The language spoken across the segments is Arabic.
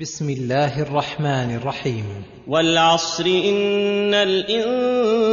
بسم الله الرحمن الرحيم. والعصر إن الإنسان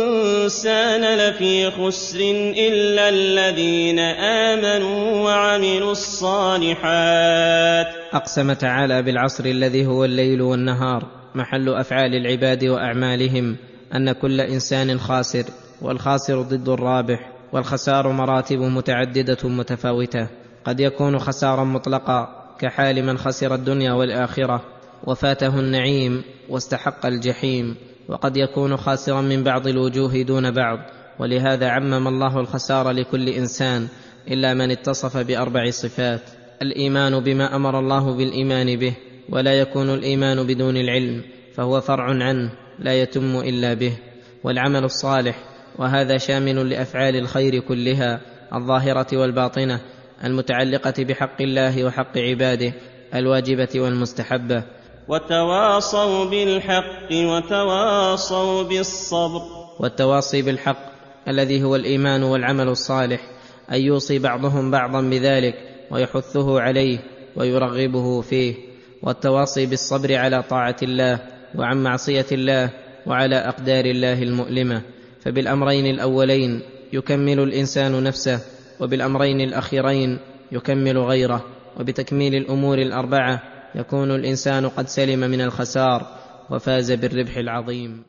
لفي خسر إلا الذين آمنوا وعملوا الصالحات. أقسم تعالى بالعصر الذي هو الليل والنهار محل أفعال العباد وأعمالهم أن كل إنسان خاسر والخاسر ضد الرابح والخسار مراتب متعددة متفاوتة. قد يكون خسارا مطلقا كحال من خسر الدنيا والآخرة وفاته النعيم واستحق الجحيم وقد يكون خاسرا من بعض الوجوه دون بعض ولهذا عمم الله الخسار لكل إنسان إلا من اتصف بأربع صفات الإيمان بما أمر الله بالإيمان به ولا يكون الإيمان بدون العلم فهو فرع عنه لا يتم إلا به والعمل الصالح وهذا شامل لأفعال الخير كلها الظاهرة والباطنة المتعلقة بحق الله وحق عباده الواجبة والمستحبة. وتواصوا بالحق وتواصوا بالصبر. والتواصي بالحق الذي هو الإيمان والعمل الصالح أن يوصي بعضهم بعضا بذلك ويحثه عليه ويرغبه فيه. والتواصي بالصبر على طاعة الله وعن معصية الله وعلى أقدار الله المؤلمة. فبالأمرين الأولين يكمل الإنسان نفسه وبالأمرين الأخيرين يكمل غيره وبتكميل الأمور الأربعة يكون الإنسان قد سلم من الخسار وفاز بالربح العظيم.